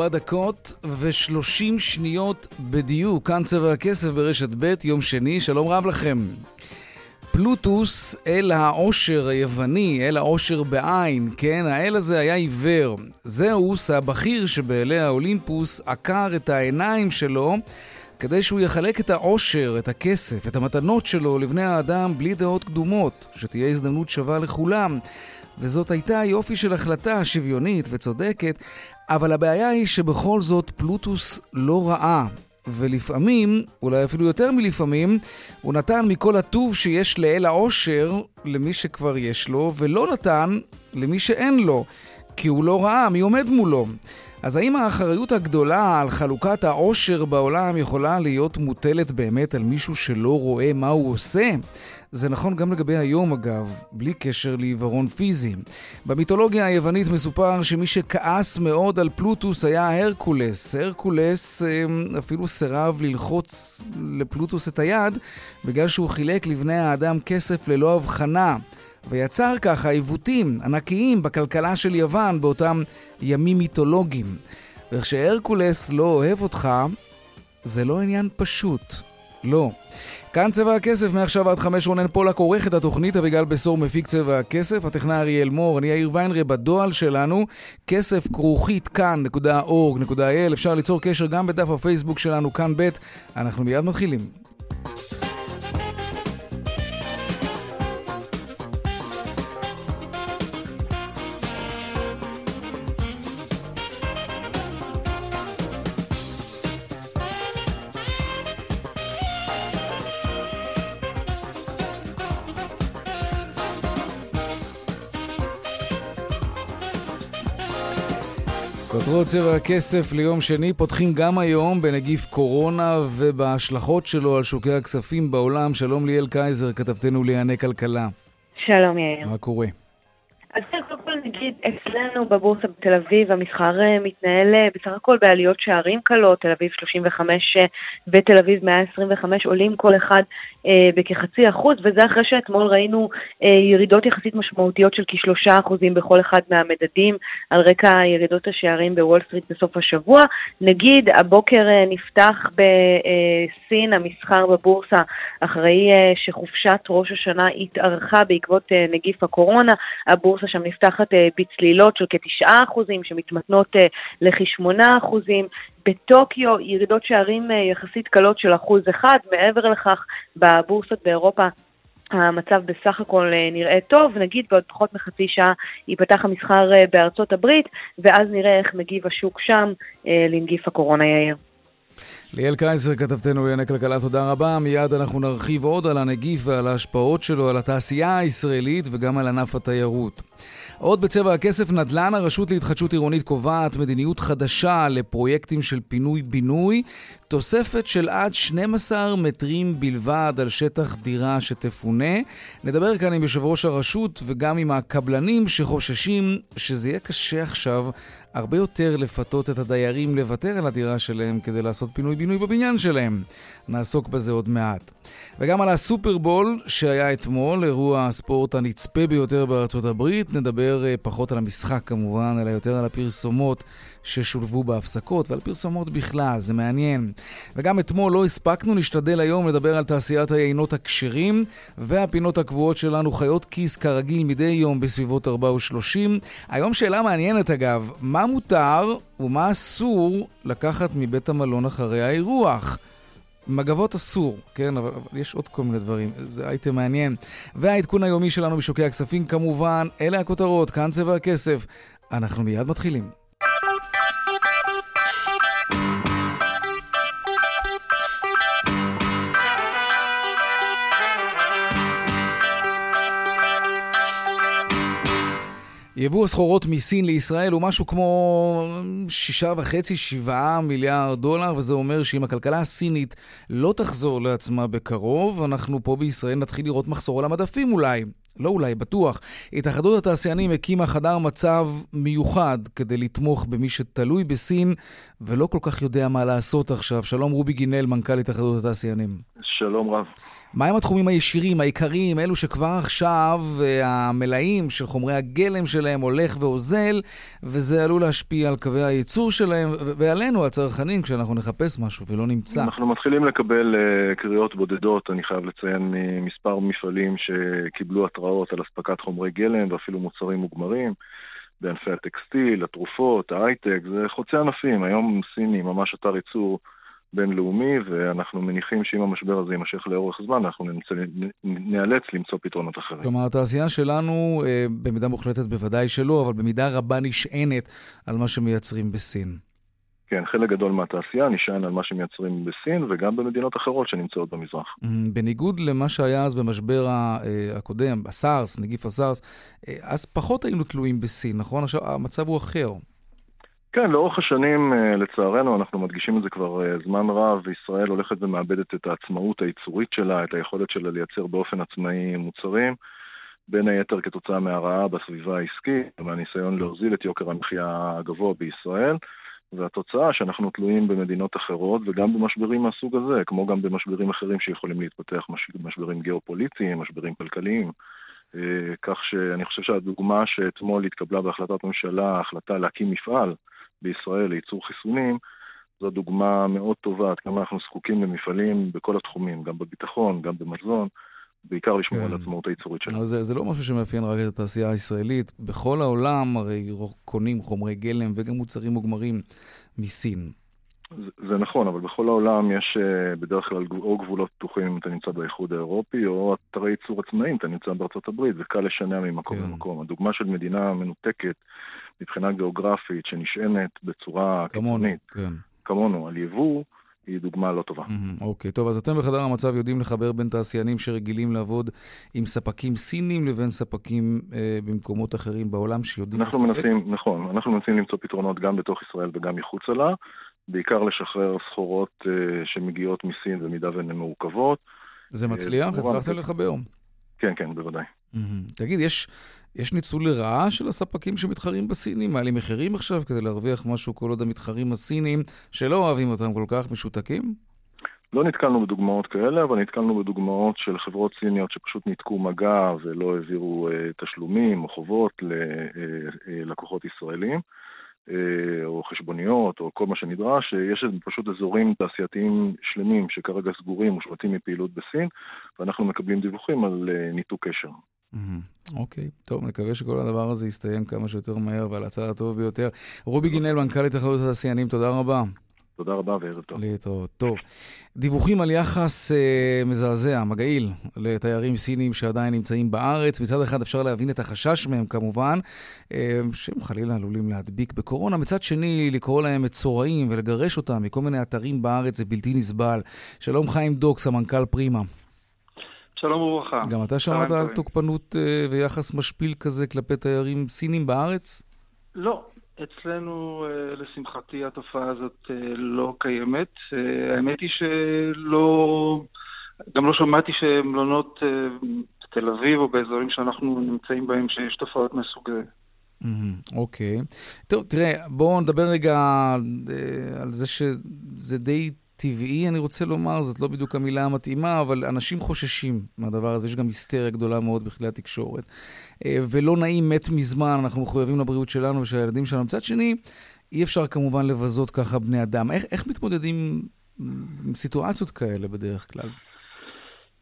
ארבע דקות ושלושים שניות בדיוק. כאן צבע הכסף ברשת ב', יום שני, שלום רב לכם. פלוטוס, אל העושר היווני, אל העושר בעין, כן, האל הזה היה עיוור. זהוס, הבכיר שבאלי האולימפוס, עקר את העיניים שלו כדי שהוא יחלק את העושר, את הכסף, את המתנות שלו לבני האדם בלי דעות קדומות, שתהיה הזדמנות שווה לכולם. וזאת הייתה יופי של החלטה שוויונית וצודקת, אבל הבעיה היא שבכל זאת פלוטוס לא ראה. ולפעמים, אולי אפילו יותר מלפעמים, הוא נתן מכל הטוב שיש לאל העושר למי שכבר יש לו, ולא נתן למי שאין לו, כי הוא לא ראה מי עומד מולו. אז האם האחריות הגדולה על חלוקת העושר בעולם יכולה להיות מוטלת באמת על מישהו שלא רואה מה הוא עושה? זה נכון גם לגבי היום אגב, בלי קשר לעיוורון פיזי. במיתולוגיה היוונית מסופר שמי שכעס מאוד על פלוטוס היה הרקולס. הרקולס אמ, אפילו סירב ללחוץ לפלוטוס את היד בגלל שהוא חילק לבני האדם כסף ללא הבחנה. ויצר ככה עיוותים ענקיים בכלכלה של יוון באותם ימים מיתולוגיים. וכשהרקולס לא אוהב אותך, זה לא עניין פשוט. לא. כאן צבע הכסף, מעכשיו עד חמש רונן פולק עורך את התוכנית, אביגל בשור מפיק צבע הכסף, הטכנאי אריאל מור, אני יאיר ויינרי בדואל שלנו, כסף כרוכית כאן.org.il, אפשר ליצור קשר גם בדף הפייסבוק שלנו, כאן ב', אנחנו מיד מתחילים. כותרות צבע הכסף ליום שני פותחים גם היום בנגיף קורונה ובהשלכות שלו על שוקי הכספים בעולם. שלום ליאל קייזר, כתבתנו לענייני כלכלה. שלום יאיר. מה קורה? אז קודם אצלנו בבורסה בתל אביב המסחר אה, מתנהל אה, בסך הכל בעליות שערים קלות, תל אביב 35 אה, ותל אביב 125 עולים כל אחד אה, בכחצי אחוז, וזה אחרי שאתמול ראינו אה, ירידות יחסית משמעותיות של כשלושה אחוזים בכל אחד מהמדדים, על רקע ירידות השערים בוול סטריט בסוף השבוע. נגיד, הבוקר אה, נפתח בסין המסחר בבורסה, אחרי אה, שחופשת ראש השנה התארכה בעקבות אה, נגיף הקורונה, הבורסה שם נפתחת אה, בצלילות של כתשעה אחוזים, שמתמתנות אה, לכשמונה אחוזים. בטוקיו ירידות שערים אה, יחסית קלות של אחוז אחד, מעבר לכך בבורסות באירופה המצב בסך הכל אה, נראה טוב, נגיד בעוד פחות מחצי שעה ייפתח המסחר בארצות הברית, ואז נראה איך מגיב השוק שם לנגיף הקורונה יאיר. ליאל קייזר, כתבתנו לענייני כלכלה, תודה רבה. מיד אנחנו נרחיב עוד על הנגיף ועל ההשפעות שלו על התעשייה הישראלית וגם על ענף התיירות. עוד בצבע הכסף, נדל"ן הרשות להתחדשות עירונית קובעת מדיניות חדשה לפרויקטים של פינוי-בינוי, תוספת של עד 12 מטרים בלבד על שטח דירה שתפונה. נדבר כאן עם יושב ראש הרשות וגם עם הקבלנים שחוששים שזה יהיה קשה עכשיו הרבה יותר לפתות את הדיירים לוותר על הדירה שלהם כדי לעשות פינוי-בינוי בבניין שלהם. נעסוק בזה עוד מעט. וגם על הסופרבול שהיה אתמול, אירוע הספורט הנצפה ביותר בארצות הברית. נדבר אה, פחות על המשחק כמובן, אלא יותר על הפרסומות ששולבו בהפסקות ועל פרסומות בכלל, זה מעניין. וגם אתמול לא הספקנו, נשתדל היום לדבר על תעשיית היינות הכשרים והפינות הקבועות שלנו, חיות כיס כרגיל מדי יום בסביבות 4 ו-30. היום שאלה מעניינת אגב, מה מותר ומה אסור לקחת מבית המלון אחרי האירוח? מגבות אסור, כן, אבל, אבל יש עוד כל מיני דברים, זה אייטם מעניין. והעדכון היומי שלנו בשוקי הכספים כמובן, אלה הכותרות, כאן צבע הכסף. אנחנו מיד מתחילים. יבוא הסחורות מסין לישראל הוא משהו כמו שישה וחצי, שבעה מיליארד דולר, וזה אומר שאם הכלכלה הסינית לא תחזור לעצמה בקרוב, אנחנו פה בישראל נתחיל לראות מחסור על המדפים אולי. לא אולי, בטוח. התאחדות התעשיינים הקימה חדר מצב מיוחד כדי לתמוך במי שתלוי בסין ולא כל כך יודע מה לעשות עכשיו. שלום רובי גינל, מנכ"ל התאחדות התעשיינים. שלום רב. מהם התחומים הישירים, העיקריים, אלו שכבר עכשיו אה, המלאים של חומרי הגלם שלהם הולך ואוזל, וזה עלול להשפיע על קווי הייצור שלהם ועלינו, הצרכנים, כשאנחנו נחפש משהו ולא נמצא. אנחנו מתחילים לקבל uh, קריאות בודדות, אני חייב לציין, ממספר מפעלים שקיבלו התראות על אספקת חומרי גלם ואפילו מוצרים מוגמרים. בענפי הטקסטיל, התרופות, ההייטק, זה חוצי ענפים. היום סיני ממש אתר ייצור בינלאומי, ואנחנו מניחים שאם המשבר הזה יימשך לאורך זמן, אנחנו נמצא, נאלץ למצוא פתרונות אחרים. כלומר, התעשייה שלנו, אה, במידה מוחלטת בוודאי שלא, אבל במידה רבה נשענת על מה שמייצרים בסין. כן, חלק גדול מהתעשייה נשען על מה שמייצרים בסין וגם במדינות אחרות שנמצאות במזרח. Mm, בניגוד למה שהיה אז במשבר אה, הקודם, הסארס, נגיף הסארס, אה, אז פחות היינו תלויים בסין, נכון? עכשיו המצב הוא אחר. כן, לאורך השנים, אה, לצערנו, אנחנו מדגישים את זה כבר אה, זמן רב, ישראל הולכת ומאבדת את העצמאות הייצורית שלה, את היכולת שלה לייצר באופן עצמאי מוצרים, בין היתר כתוצאה מהרעה בסביבה העסקית, ומהניסיון להוזיל את יוקר המחיה הגבוה בישראל, והתוצאה שאנחנו תלויים במדינות אחרות, וגם במשברים מהסוג הזה, כמו גם במשברים אחרים שיכולים להתפתח, משברים גיאופוליטיים, משברים כלכליים. אה, כך שאני חושב שהדוגמה שאתמול התקבלה בהחלטת ממשלה, ההחלטה להקים מפעל, בישראל לייצור חיסונים, זו דוגמה מאוד טובה עד כמה אנחנו זקוקים למפעלים בכל התחומים, גם בביטחון, גם במזון, בעיקר לשמור כן. על עצמאות הייצורית שלנו. זה, זה לא משהו שמאפיין רק את התעשייה הישראלית. בכל העולם הרי קונים חומרי גלם וגם מוצרים מוגמרים מסין. זה, זה נכון, אבל בכל העולם יש uh, בדרך כלל או גבולות פתוחים אם אתה נמצא באיחוד האירופי, או אתרי ייצור עצמאיים, אתה נמצא בארצות הברית, וקל לשנע ממקום כן. למקום. הדוגמה של מדינה מנותקת מבחינה גיאוגרפית, שנשענת בצורה קיצונית, כן. כמונו, על יבוא, היא דוגמה לא טובה. אוקיי, mm-hmm, okay, טוב, אז אתם בחדר המצב יודעים לחבר בין תעשיינים שרגילים לעבוד עם ספקים סינים לבין ספקים אה, במקומות אחרים בעולם שיודעים אנחנו לספק? מנסים, נכון, אנחנו מנסים למצוא פתרונות גם בתוך ישראל וגם מחוצה לה, בעיקר לשחרר סחורות אה, שמגיעות מסין במידה והן מורכבות. זה מצליח? אה, הצלחתם לחבר? כן, כן, בוודאי. Mm-hmm. תגיד, יש, יש ניצול לרעה של הספקים שמתחרים בסינים? מעלים מחירים עכשיו כדי להרוויח משהו כל עוד המתחרים הסינים, שלא אוהבים אותם כל כך, משותקים? לא נתקלנו בדוגמאות כאלה, אבל נתקלנו בדוגמאות של חברות סיניות שפשוט ניתקו מגע ולא העבירו אה, תשלומים או חובות ללקוחות אה, אה, ישראלים. אה, או חשבוניות, או כל מה שנדרש, יש פשוט אזורים תעשייתיים שלמים שכרגע סגורים, מושבתים מפעילות בסין, ואנחנו מקבלים דיווחים על אה, ניתוק קשר. אוקיי, okay. טוב, נקווה שכל הדבר הזה יסתיים כמה שיותר מהר ועל הצד הטוב ביותר. רובי גינל, מנכ"ל התאחדות התעשיינים, תודה רבה. תודה רבה וערב טוב. להתראות. טוב. דיווחים על יחס אה, מזעזע, מגעיל, לתיירים סינים שעדיין נמצאים בארץ. מצד אחד אפשר להבין את החשש מהם כמובן, אה, שהם חלילה עלולים להדביק בקורונה. מצד שני, לקרוא להם מצורעים ולגרש אותם מכל מיני אתרים בארץ זה בלתי נסבל. שלום חיים דוקס, המנכ"ל פרימה. שלום וברכה. גם אתה שמעת על תוקפנות אה, ויחס משפיל כזה כלפי תיירים סינים בארץ? לא, אצלנו, אה, לשמחתי, התופעה הזאת אה, לא קיימת. האמת היא שלא... גם לא שמעתי שמלונות בתל אביב או באזורים שאנחנו נמצאים בהם, שיש תופעות מסוג זה. אוקיי. טוב, תראה, בואו נדבר רגע על זה שזה די טבעי, אני רוצה לומר, זאת לא בדיוק המילה המתאימה, אבל אנשים חוששים מהדבר הזה, ויש גם היסטריה גדולה מאוד בכלי התקשורת. אה, ולא נעים מת מזמן, אנחנו מחויבים לבריאות שלנו ושל הילדים שלנו. מצד שני, אי אפשר כמובן לבזות ככה בני אדם. איך, איך מתמודדים עם סיטואציות כאלה בדרך כלל?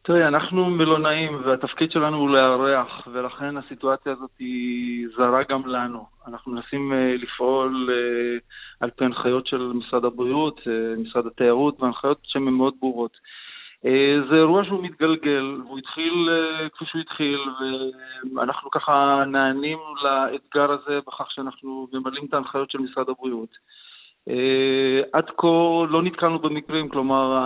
תראי, אנחנו מלונאים והתפקיד שלנו הוא לארח, ולכן הסיטואציה הזאת היא זרה גם לנו. אנחנו מנסים uh, לפעול uh, על פי הנחיות של משרד הבריאות, uh, משרד התיירות, והנחיות שהן מאוד ברורות. זה אירוע שהוא מתגלגל, והוא התחיל כפי שהוא התחיל, ואנחנו ככה נענים לאתגר הזה בכך שאנחנו ממלאים את ההנחיות של משרד הבריאות. עד כה לא נתקלנו במקרים, כלומר,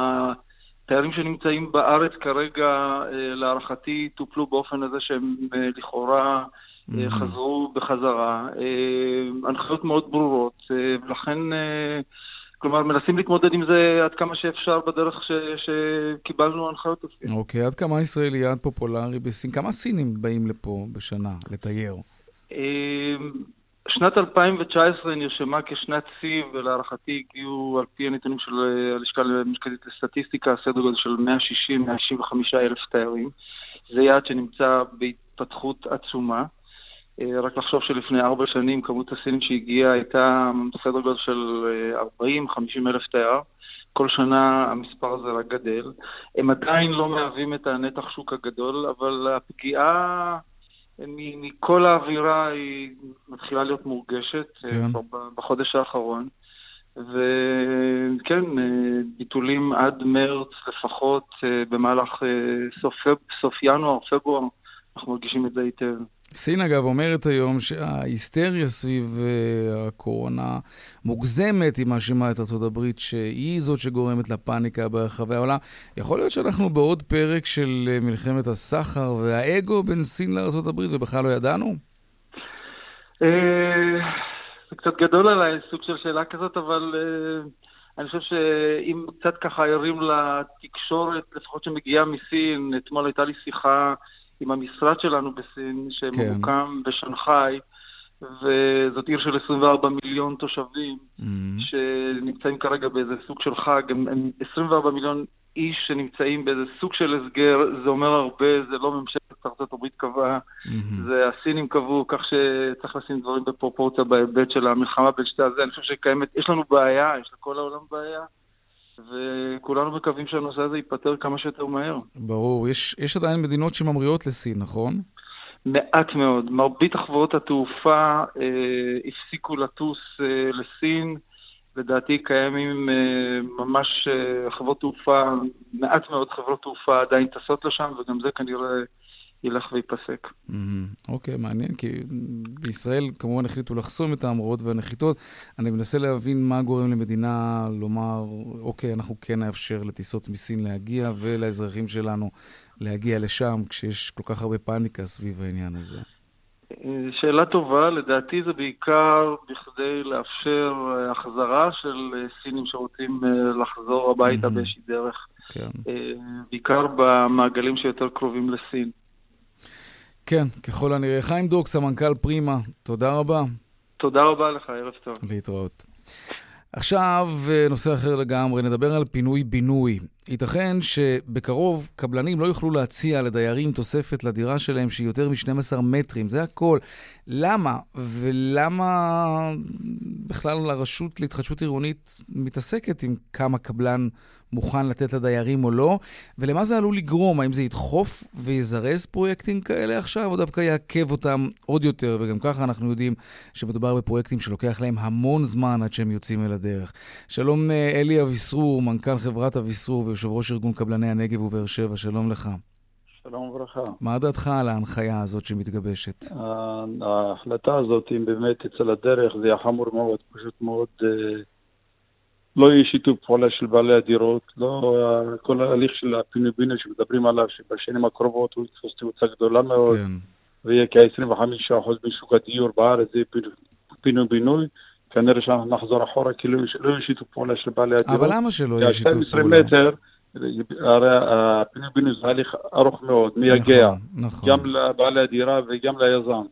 תיירים שנמצאים בארץ כרגע, אה, להערכתי, טופלו באופן הזה שהם אה, לכאורה אה, חזרו בחזרה, הנחיות מאוד ברורות, ולכן, כלומר, מנסים להתמודד עם זה עד כמה שאפשר בדרך ש, שקיבלנו הנחיות. אוקיי, עד כמה ישראל היא יעד פופולרי בסין? כמה סינים באים לפה בשנה לתייר? אה, שנת 2019 נרשמה כשנת שיא, ולהערכתי הגיעו, על פי הנתונים של אה, הלשכה המשפטית לסטטיסטיקה, סדר גודל של 160-165 אלף תיירים. זה יעד שנמצא בהתפתחות עצומה. אה, רק לחשוב שלפני ארבע שנים כמות הסינים שהגיעה הייתה סדר גודל של 40-50 אלף תייר. כל שנה המספר הזה רק גדל. הם עדיין לא מהווים את הנתח שוק הגדול, אבל הפגיעה מכל האווירה היא מתחילה להיות מורגשת אה, כן. בחודש האחרון. וכן, אה, ביטולים עד מרץ לפחות, אה, במהלך סוף, סוף ינואר, פברואר, אנחנו מרגישים את זה היטב. סין, אגב, אומרת היום שההיסטריה סביב uh, הקורונה מוגזמת, היא מאשימה את ארה"ב שהיא זאת שגורמת לפאניקה ברחבי העולם. יכול להיות שאנחנו בעוד פרק של uh, מלחמת הסחר והאגו בין סין לארה"ב ובכלל לא ידענו? אה, זה קצת גדול עליי, סוג של שאלה כזאת, אבל אה, אני חושב שאם קצת ככה ערים לתקשורת, לפחות שמגיעה מסין, אתמול הייתה לי שיחה עם המשרד שלנו בסין, שממוקם בשנגחאי, וזאת עיר של 24 מיליון תושבים, Mm-hmm. שנמצאים כרגע באיזה סוג של חג, הם, הם 24 מיליון איש שנמצאים באיזה סוג של הסגר, זה אומר הרבה, זה לא ממשלת ארצות הברית קבעה, Mm-hmm. זה הסינים קבעו, כך שצריך לשים דברים בפרופורציה בהיבט של המלחמה בין שתי הזה. אני חושב שקיימת, יש לנו בעיה, יש לכל העולם בעיה, וכולנו מקווים שהנושא הזה ייפתר כמה שיותר מהר. ברור. יש, יש עדיין מדינות שממריאות לסין, נכון? מעט מאוד. מרבית חברות התעופה אה, הפסיקו לטוס אה, לסין. לדעתי קיימים אה, ממש אה, חברות תעופה, מעט מאוד חברות תעופה עדיין טסות לשם, וגם זה כנראה ילך וייפסק. אוקיי, מעניין, כי בישראל כמובן החליטו לחסום את ההמראות והנחיתות. אני מנסה להבין מה גורם למדינה לומר, אוקיי, אנחנו כן נאפשר לטיסות מסין להגיע ולאזרחים שלנו להגיע לשם, כשיש כל כך הרבה פאניקה סביב העניין הזה. שאלה טובה, לדעתי זה בעיקר בכדי לאפשר אה, החזרה של אה, סינים שרוצים אה, לחזור הביתה מהמם. באיזושהי דרך, כן. אה, בעיקר במעגלים שיותר קרובים לסין. כן, ככל הנראה. חיים דוק, סמנכ"ל פרימה, תודה רבה. תודה רבה לך, ערב טוב. להתראות. עכשיו, אה, נושא אחר לגמרי, נדבר על פינוי-בינוי. ייתכן שבקרוב קבלנים לא יוכלו להציע לדיירים תוספת לדירה שלהם שהיא יותר מ-12 מטרים, זה הכל. למה? ולמה בכלל הרשות להתחדשות עירונית מתעסקת עם כמה קבלן מוכן לתת לדיירים או לא? ולמה זה עלול לגרום? האם זה ידחוף ויזרז פרויקטים כאלה עכשיו, או דווקא יעכב אותם עוד יותר? וגם ככה אנחנו יודעים שמדובר בפרויקטים שלוקח להם המון זמן עד שהם יוצאים אל הדרך. שלום אה, אלי אביסרור, מנכ"ל חברת אביסרור ויושב ראש ארגון קבלני הנגב ובאר שבע, שלום לך. שלום וברכה. מה דעתך על ההנחיה הזאת שמתגבשת? ה- ההחלטה הזאת, אם באמת תצא לדרך, זה יהיה חמור מאוד, פשוט מאוד. אה, לא יהיה שיתוף פעולה של בעלי הדירות, לא כל ההליך של הפינוי-בינוי שמדברים עליו, שבשנים הקרובות הוא יתפוס תאוצה גדולה מאוד, כן. ויהיה כ-25% משוק הדיור בארץ, זה פינוי-בינוי. כנראה שאנחנו נחזור אחורה, כי לא יהיה- לא שיתוף פעולה של בעלי הדירות. אבל למה שלא יהיה שיתוף 12 פעולה? מטר, הרי הפינוי-בינוי זה הליך ארוך מאוד, מייגע. נכון, נכון. גם לבעלי הדירה וגם ליזם.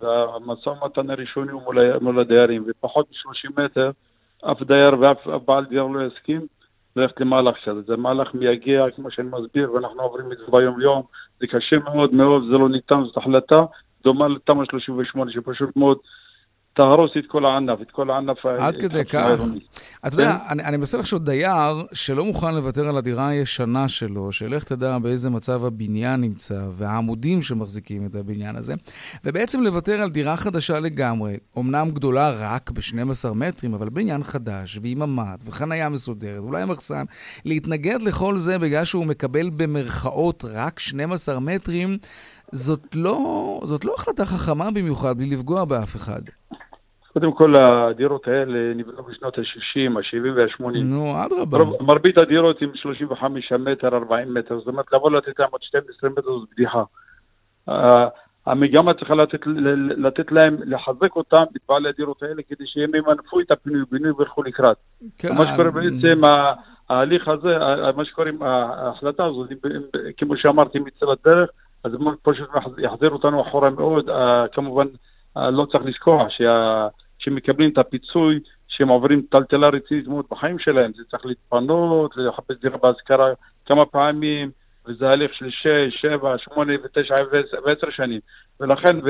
והמשא ומתן הראשוני הוא מול, מול הדיירים, ופחות מ-30 מטר, אף דייר ואף אף בעל דירה לא יסכים ללכת למהלך כזה. זה מהלך מייגע, כמו שאני מסביר, ואנחנו עוברים את זה ביום-יום. זה קשה מאוד מאוד, זה לא ניתן, זאת החלטה דומה לתמ"א 38, שפשוט מאוד תהרוס את כל הענף, את כל הענף עד כדי כך? אתה יודע, אני, אני מנסה לחשוב דייר שלא מוכן לוותר על הדירה הישנה שלו, שלך תדע באיזה מצב הבניין נמצא, והעמודים שמחזיקים את הבניין הזה, ובעצם לוותר על דירה חדשה לגמרי, אמנם גדולה רק ב-12 מטרים, אבל בניין חדש, ועם ממ"ד, וחנייה מסודרת, אולי מחסן, להתנגד לכל זה בגלל שהוא מקבל במרכאות רק 12 מטרים, זאת לא, זאת לא החלטה חכמה במיוחד, בלי לפגוע באף אחד. קודם כל, הדירות האלה נבנו בשנות ה-60, ה-70 וה-80. נו, אדרבה. מרבית הדירות עם 35 מטר, 40 מטר, זאת אומרת, לבוא לתת להם עוד 12 מטר זו בדיחה. ה- המגמה צריכה לתת, לתת להם, לחזק אותם, את בעלי הדירות האלה, כדי שהם ימנפו את הפינוי-בינוי וילכו לקראת. כן. מה שקורה בעצם, ההליך הזה, מה שקורה עם ההחלטה הזאת, כמו שאמרתי, מצלת דרך, אז פשוט יחזיר אותנו אחורה מאוד. כמובן, לא צריך לשכוח שמקבלים את הפיצוי, שהם עוברים טלטלה רצינית מאוד בחיים שלהם, זה צריך להתפנות, לחפש דירה בהשכרה כמה פעמים, וזה הליך של 6, 7, 8 ו-9 ו-10 שנים. ולכן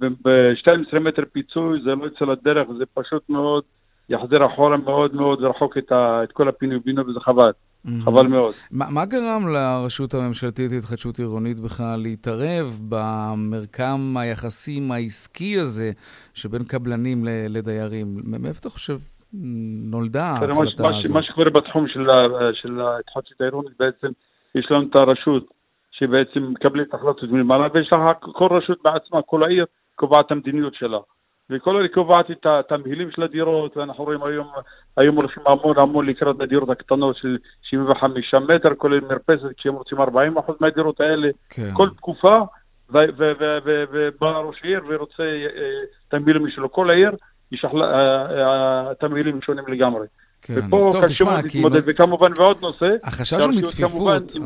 ב-12 מטר פיצוי זה לא יצא לדרך, זה פשוט מאוד יחזיר אחורה מאוד מאוד רחוק את, ה, את כל הפינוי-בינוי וזה חבל. Mm-hmm. חבל מאוד. ما, מה גרם לרשות הממשלתית להתחדשות עירונית בכלל להתערב במרקם היחסים העסקי הזה שבין קבלנים לדיירים? מאיפה אתה חושב נולדה ההחלטה הזאת? מה שקורה בתחום של, של ההתחדשות העירונית בעצם, יש לנו את הרשות שבעצם מקבלת החלטות מלמעלה, ויש לה כל רשות בעצמה, כל העיר קובעת המדיניות שלה. וכל אלה קובעת את התמהילים של הדירות, ואנחנו רואים היום, היום הולכים המון המון לקראת הדירות הקטנות של 75 מטר, כולל מרפסת, כשהם רוצים 40% מהדירות האלה, כן. כל תקופה, ובא ראש עיר ורוצה אה, תמהילים שלו, כל העיר, יש אה, אה, תמהילים שונים לגמרי. כן. ופה טוב, תשמע, כי... להתמודד, וכמובן ועוד נושא. החשש הוא מצפיפות.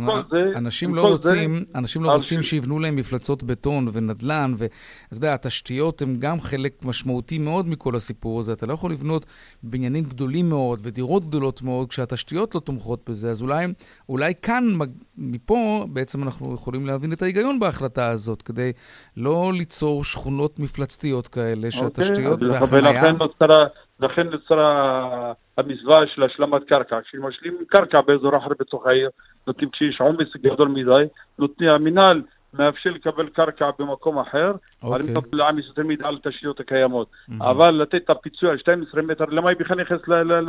אנשים לא רוצים, אנשים לא רוצים שיבנו להם מפלצות בטון ונדל"ן, ואתה יודע, התשתיות הן גם חלק משמעותי מאוד מכל הסיפור הזה. אתה לא יכול לבנות בניינים גדולים מאוד ודירות גדולות מאוד כשהתשתיות לא תומכות בזה. אז אולי, אולי כאן, מפה, בעצם אנחנו יכולים להבין את ההיגיון בהחלטה הזאת, כדי לא ליצור שכונות מפלצתיות כאלה, אוקיי, שהתשתיות והחניה... ולכן נוצרה... לכן נוצרה המסוואה של השלמת קרקע. כשמשלימים קרקע באזור אחר בתוך העיר, נותנים כשיש עומס גדול מדי, נותנים, המינהל מאפשר לקבל קרקע במקום אחר, okay. אם אתה להעמיס יותר מדי על התשתיות הקיימות. Mm-hmm. אבל לתת את הפיצוי על 12 מטר, למה היא בכלל נכנסת לא,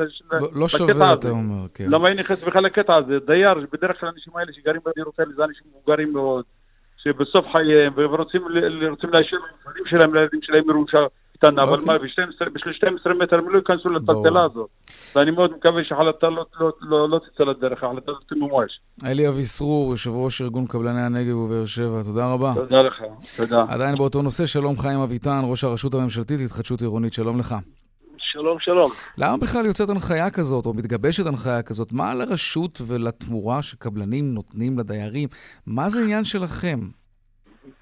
לא שווה, אתה אומר, כן. למה היא נכנסת בכלל לקטע הזה? דייר, בדרך כלל האנשים האלה שגרים בדירות האלה, זה אנשים מבוגרים מאוד, שבסוף חייהם, ורוצים להשאיר לילדים שלהם, לילדים שלהם ירושה. קטנה, אבל אוקיי. מה, בשביל 12 מטר הם לא ייכנסו לטלטלה הזאת. ואני מאוד מקווה שההחלטה לא, לא, לא, לא תצא לדרך, ההחלטה הזאת תמומש. אלי אביסרור, יושב ראש ארגון קבלני הנגב ובאר שבע, תודה רבה. תודה לך, תודה. עדיין באותו נושא, שלום חיים אביטן, ראש הרשות הממשלתית להתחדשות עירונית, שלום לך. שלום, שלום. למה בכלל יוצאת הנחיה כזאת, או מתגבשת הנחיה כזאת? מה לרשות ולתמורה שקבלנים נותנים לדיירים? מה זה עניין שלכם?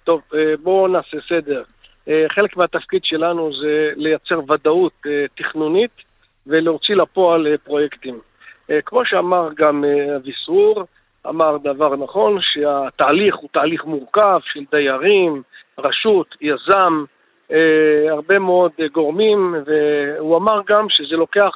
טוב, אה, בואו נעשה סדר. אה, חלק מהתפקיד שלנו זה לייצר ודאות אה, תכנונית ולהוציא לפועל אה, פרויקטים. כמו שאמר גם אביסרור, אמר דבר נכון, שהתהליך הוא תהליך מורכב של דיירים, רשות, יזם, הרבה מאוד גורמים, והוא אמר גם שזה לוקח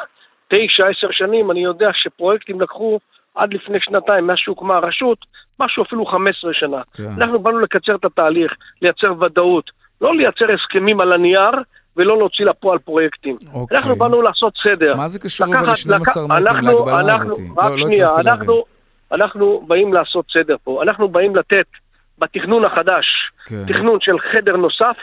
תשע, עשר שנים, אני יודע שפרויקטים לקחו עד לפני שנתיים, מאז שהוקמה הרשות, משהו אפילו 15 שנה. כן. אנחנו באנו לקצר את התהליך, לייצר ודאות. לא לייצר הסכמים על הנייר ולא להוציא לפועל פרויקטים. אוקיי. אנחנו באנו לעשות סדר. מה זה קשור אבל ל-12 מטרים להגבלה הזאת? רק לא, לא שנייה, אנחנו, אנחנו באים לעשות סדר פה. אנחנו באים לתת בתכנון החדש, כן. תכנון של חדר נוסף,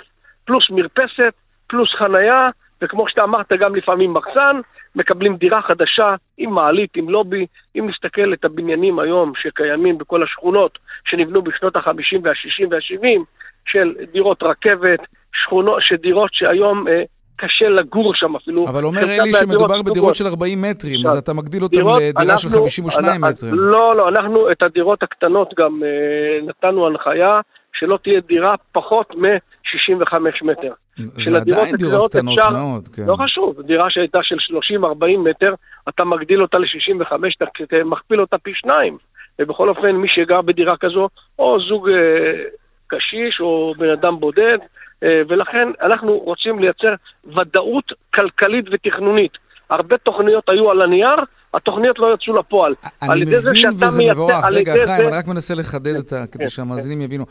פלוס מרפסת, פלוס חנייה, וכמו שאתה אמרת, גם לפעמים מחסן, מקבלים דירה חדשה עם מעלית, עם לובי. אם נסתכל את הבניינים היום שקיימים בכל השכונות שנבנו בשנות ה-50 וה-60 וה-70, של דירות רכבת, שכונות, שדירות שהיום אה, קשה לגור שם אפילו. אבל אומר אלי שמדובר בדירות של 40 מטרים, אז אתה מגדיל אותם לדירה של 52 מטרים. לא, לא, אנחנו את הדירות הקטנות גם אה, נתנו הנחיה שלא תהיה דירה פחות מ-65 מטר. זה עדיין דירות קטנות אפשר, מאוד, כן. לא חשוב, דירה שהייתה של 30-40 מטר, אתה מגדיל אותה ל-65, אתה מכפיל אותה פי שניים. ובכל אופן, מי שגר בדירה כזו, או זוג אה, קשיש או בן אדם בודד, אה, ולכן אנחנו רוצים לייצר ודאות כלכלית ותכנונית. הרבה תוכניות היו על הנייר, התוכניות לא יצאו לפועל. אני מבין וזה מבורך. רגע, חיים, אני רק מנסה לחדד את ה... כן, כדי שהמאזינים. יבינו.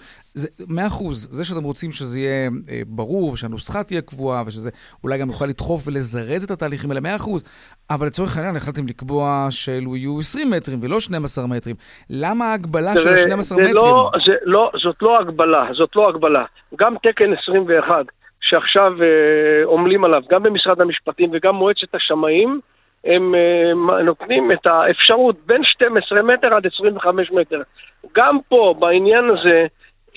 מאה אחוז, זה שאתם רוצים שזה יהיה אה, ברור, ושהנוסחה תהיה קבועה, ושזה אולי גם יוכל לדחוף ולזרז את התהליכים האלה, מאה אחוז. אבל לצורך העניין החלטתם לקבוע שאלו יהיו 20 מטרים ולא 12 מטרים. למה ההגבלה של ה-12 מטרים? לא, לא, זאת לא הגבלה, זאת לא הגבלה. גם תקן 21, שעכשיו אה, עמלים עליו, גם במשרד המשפטים וגם מועצת השמאים, הם אה, נותנים את האפשרות בין 12 מטר עד 25 מטר. גם פה, בעניין הזה,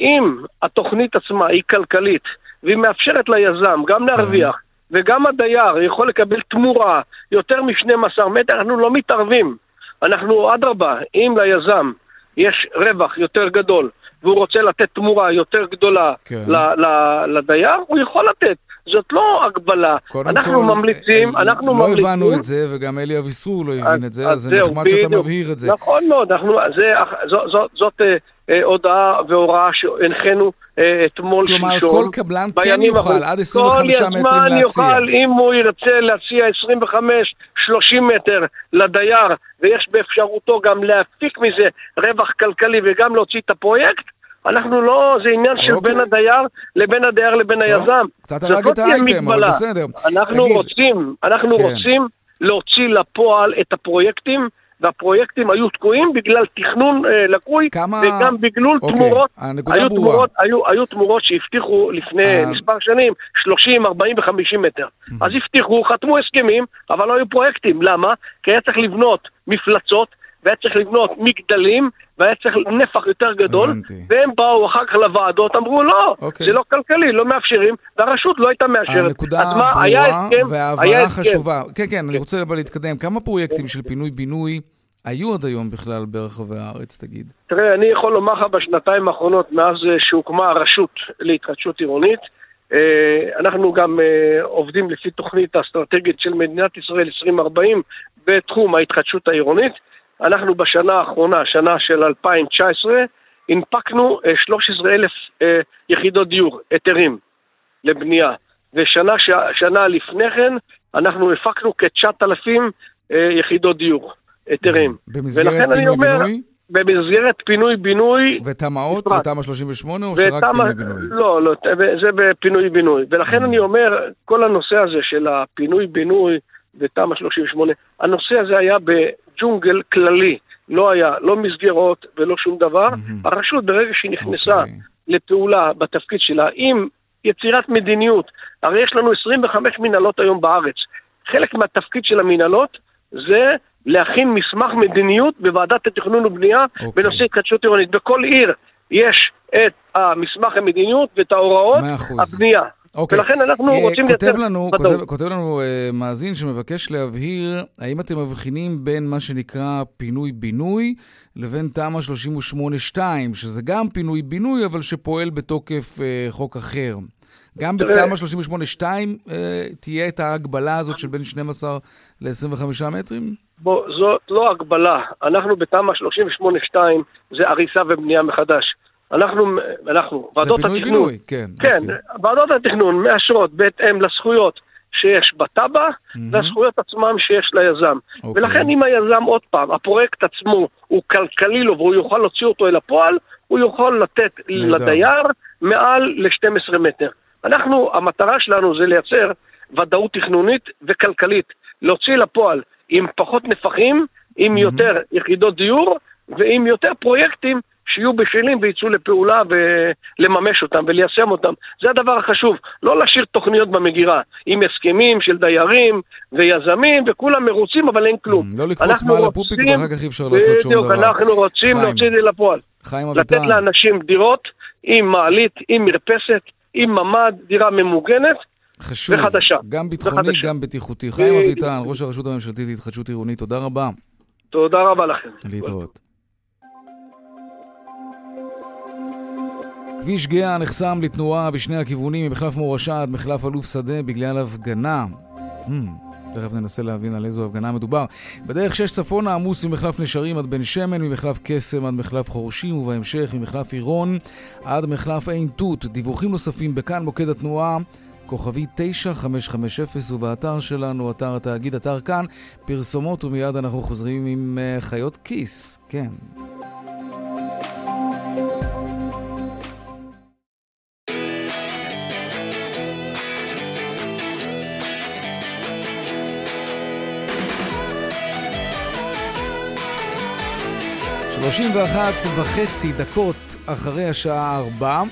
אם התוכנית עצמה היא כלכלית, והיא מאפשרת ליזם גם להרוויח, וגם הדייר יכול לקבל תמורה יותר מ-12 מטר, אנחנו לא מתערבים. אנחנו, אדרבה, אם ליזם יש רווח יותר גדול, והוא רוצה לתת תמורה יותר גדולה כן. ל- ל- לדייר, הוא יכול לתת. זאת לא הגבלה. קודם אנחנו כל, ממליצים, אה, אנחנו לא ממליצים... הבנו את זה, וגם אלי אביסרור לא הבין את זה, אז זה נחמד שאתה. מבהיר את זה. נכון מאוד, אנחנו, זה, זו, זו, זאת אה, אה, הודעה והוראה שהנחינו אה, אתמול כלומר, שלשום. כל קבלן כן יוכל. עד 25 מטרים כל יזמן להציע. יוכל, אם הוא ירצה להציע 25-30 מטר לדייר, ויש באפשרותו גם להפיק מזה רווח כלכלי וגם להוציא את הפרויקט, אנחנו לא, זה עניין של אוקיי. בין הדייר לבין הדייר לבין טוב, היזם. קצת הרג לא את תהיה האייטם, אבל. בסדר. אנחנו תגיד, רוצים, אנחנו כן. רוצים להוציא לפועל את הפרויקטים, והפרויקטים היו תקועים בגלל תכנון אה, לקוי, כמה- וגם בגלל אוקיי, תמורות. היו ברורה. תמורות, היו, היו תמורות שהבטיחו לפני אה. מספר שנים 30, 40 ו-50 מטר. אז הבטיחו, חתמו הסכמים, אבל לא היו פרויקטים. למה? כי היה צריך לבנות מפלצות, והיה צריך לבנות מגדלים, והיה צריך נפח יותר גדול, הבנתי. והם באו אחר כך לוועדות, אמרו לא, אוקיי. זה לא כלכלי, לא מאפשרים, והרשות לא הייתה מאשרת. הנקודה ברורה וההבהרה. חשובה. כן, כן, אני רוצה אבל להתקדם. כמה פרויקטים של פינוי-בינוי היו עד היום בכלל ברחבי הארץ, תגיד? תראה, אני יכול לומר לך בשנתיים האחרונות, מאז אה, שהוקמה הרשות להתחדשות עירונית, אה, אנחנו גם אה, עובדים לפי תוכנית האסטרטגית של מדינת ישראל 2040 בתחום ההתחדשות העירונית. אנחנו בשנה האחרונה, שנה של 2019, הנפקנו אה, 13,000 אה, יחידות דיור, היתרים לבנייה. ושנה ש- שנה לפני כן, אנחנו הפקנו כ-9,000 אה, יחידות דיור, היתרים. במסגרת פינוי-בינוי? במסגרת פינוי-בינוי, ותמ"אות. ותמ"א 38, או שרק ותמ"א- פינוי-בינוי? לא, לא, זה בפינוי-בינוי. ולכן Mm. אני אומר, כל הנושא הזה של הפינוי-בינוי ותמ"א 38, הנושא הזה היה בג'ונגל כללי. לא היה, לא מסגרות ולא שום דבר. הרשות, ברגע שהיא נכנסה אוקיי. לפעולה בתפקיד שלה, עם יצירת מדיניות, הרי יש לנו 25 מנהלות היום בארץ. חלק מהתפקיד של המנהלות זה להכין מסמך מדיניות בוועדת התכנון ובנייה אוקיי. בנושא התחדשות עירונית. בכל עיר יש את המסמך המדיניות ואת ההוראות מאה אחוז. הבנייה. אוקיי. ולכן אנחנו אה, רוצים לייצר ודאות. כותב, כותב לנו אה, מאזין שמבקש להבהיר, האם אתם מבחינים בין מה שנקרא פינוי-בינוי לבין תמ"א 38-2, שזה גם פינוי-בינוי, אבל שפועל בתוקף אה, חוק אחר. גם תראה- בתמ"א 38-2 אה, תהיה את ההגבלה הזאת של בין 12 ל-25 מטרים? בוא, זאת לא הגבלה. אנחנו בתמ"א 38-2 זה הריסה ובנייה מחדש. אנחנו, אנחנו, ועדות התכנון, פינוי-בינוי, כן. כן, אוקיי. ועדות התכנון מאשרות בהתאם לזכויות שיש בתב"ע מהמם. והזכויות עצמם שיש ליזם. אוקיי. ולכן אם היזם, עוד פעם, הפרויקט עצמו הוא כלכלי לו והוא יוכל להוציא אותו אל הפועל, הוא יכול לתת נהדר. לדייר מעל ל-12 מטר. אנחנו, המטרה שלנו זה לייצר ודאות תכנונית וכלכלית. להוציא לפועל עם פחות נפחים, עם יותר יחידות דיור ועם יותר פרויקטים שיהיו בשלים ויצאו לפעולה ולממש אותם וליישם אותם. זה הדבר החשוב. לא להשאיר תוכניות במגירה עם הסכמים של דיירים ויזמים וכולם מרוצים אבל אין כלום. לא לקפוץ מעל הפופיק ואחר כך אי אפשר לעשות שום בדיוק, דבר. אנחנו רוצים. להוציא את זה לפועל. חיים לתת אביטן, לאנשים דירות עם מעלית, עם מרפסת, עם ממ"ד, דירה ממוגנת. חשוב, וחדשה. גם ביטחוני, וחדשה. גם בטיחותי. חיים בדיוק. אביטן, ראש הרשות הממשלתית להתחדשות עירונית, תודה רבה. תודה רבה לכם. להתראות. כביש גאה נחסם לתנועה בשני הכיוונים ממחלף מורשה עד מחלף אלוף שדה בגלל הפגנה. Hmm, תכף ננסה להבין על איזו הפגנה מדובר. בדרך שש צפונה עמוס ממחלף נשרים עד בן שמן, ממחלף קסם עד מחלף חורשים, ובהמשך ממחלף עירון עד מחלף עין תות. דיווחים נוספים בכאן מוקד התנועה. כוכבי 9550 ובאתר שלנו, אתר התאגיד, אתר כאן, פרסומות ומיד אנחנו חוזרים עם אה, חיות כיס, כן. שלושים ואחת וחצי דקות אחרי השעה ארבע,